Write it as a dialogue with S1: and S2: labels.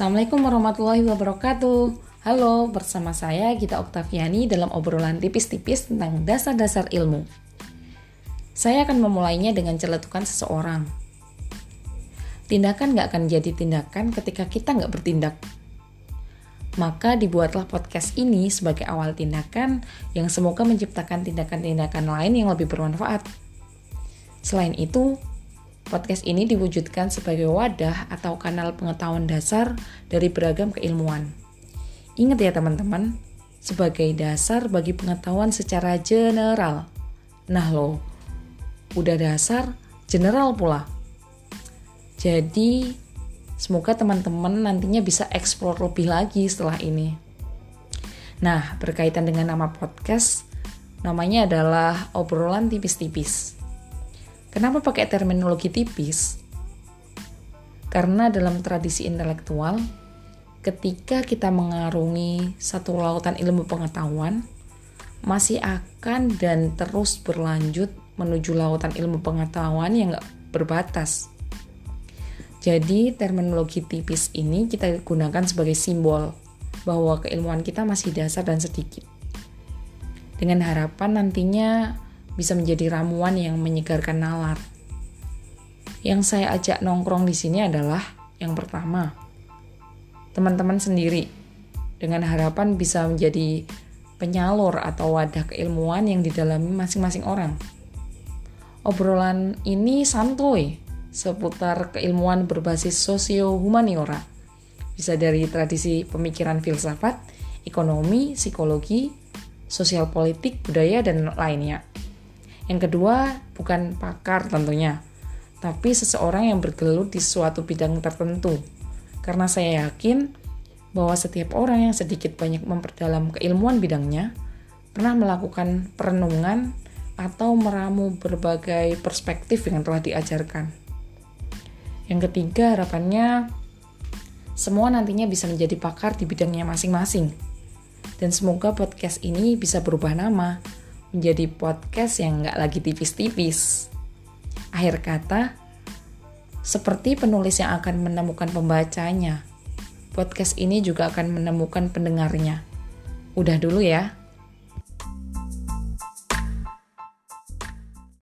S1: Assalamualaikum warahmatullahi wabarakatuh. Halo, bersama saya Gita Oktaviani dalam obrolan tipis-tipis tentang dasar-dasar ilmu. Saya akan memulainya dengan celetukan seseorang. Tindakan gak akan jadi tindakan ketika kita gak bertindak. Maka dibuatlah podcast ini sebagai awal tindakan yang semoga menciptakan tindakan-tindakan lain yang lebih bermanfaat. Selain itu, Podcast ini diwujudkan sebagai wadah atau kanal pengetahuan dasar dari beragam keilmuan. Ingat ya teman-teman, sebagai dasar bagi pengetahuan secara general. Nah lo, udah dasar, general pula. Jadi, semoga teman-teman nantinya bisa eksplor lebih lagi setelah ini. Nah, berkaitan dengan nama podcast, namanya adalah obrolan tipis-tipis. Kenapa pakai terminologi tipis? Karena dalam tradisi intelektual, ketika kita mengarungi satu lautan ilmu pengetahuan, masih akan dan terus berlanjut menuju lautan ilmu pengetahuan yang gak berbatas. Jadi terminologi tipis ini kita gunakan sebagai simbol bahwa keilmuan kita masih dasar dan sedikit. Dengan harapan nantinya bisa menjadi ramuan yang menyegarkan nalar. Yang saya ajak nongkrong di sini adalah yang pertama, teman-teman sendiri dengan harapan bisa menjadi penyalur atau wadah keilmuan yang didalami masing-masing orang. Obrolan ini santuy seputar keilmuan berbasis sosio-humaniora. Bisa dari tradisi pemikiran filsafat, ekonomi, psikologi, sosial politik, budaya, dan lainnya. Yang kedua, bukan pakar tentunya, tapi seseorang yang bergelut di suatu bidang tertentu. Karena saya yakin bahwa setiap orang yang sedikit banyak memperdalam keilmuan bidangnya pernah melakukan perenungan atau meramu berbagai perspektif yang telah diajarkan. Yang ketiga, harapannya semua nantinya bisa menjadi pakar di bidangnya masing-masing. Dan semoga podcast ini bisa berubah nama menjadi podcast yang nggak lagi tipis-tipis. Akhir kata, seperti penulis yang akan menemukan pembacanya, podcast ini juga akan menemukan pendengarnya. Udah dulu ya.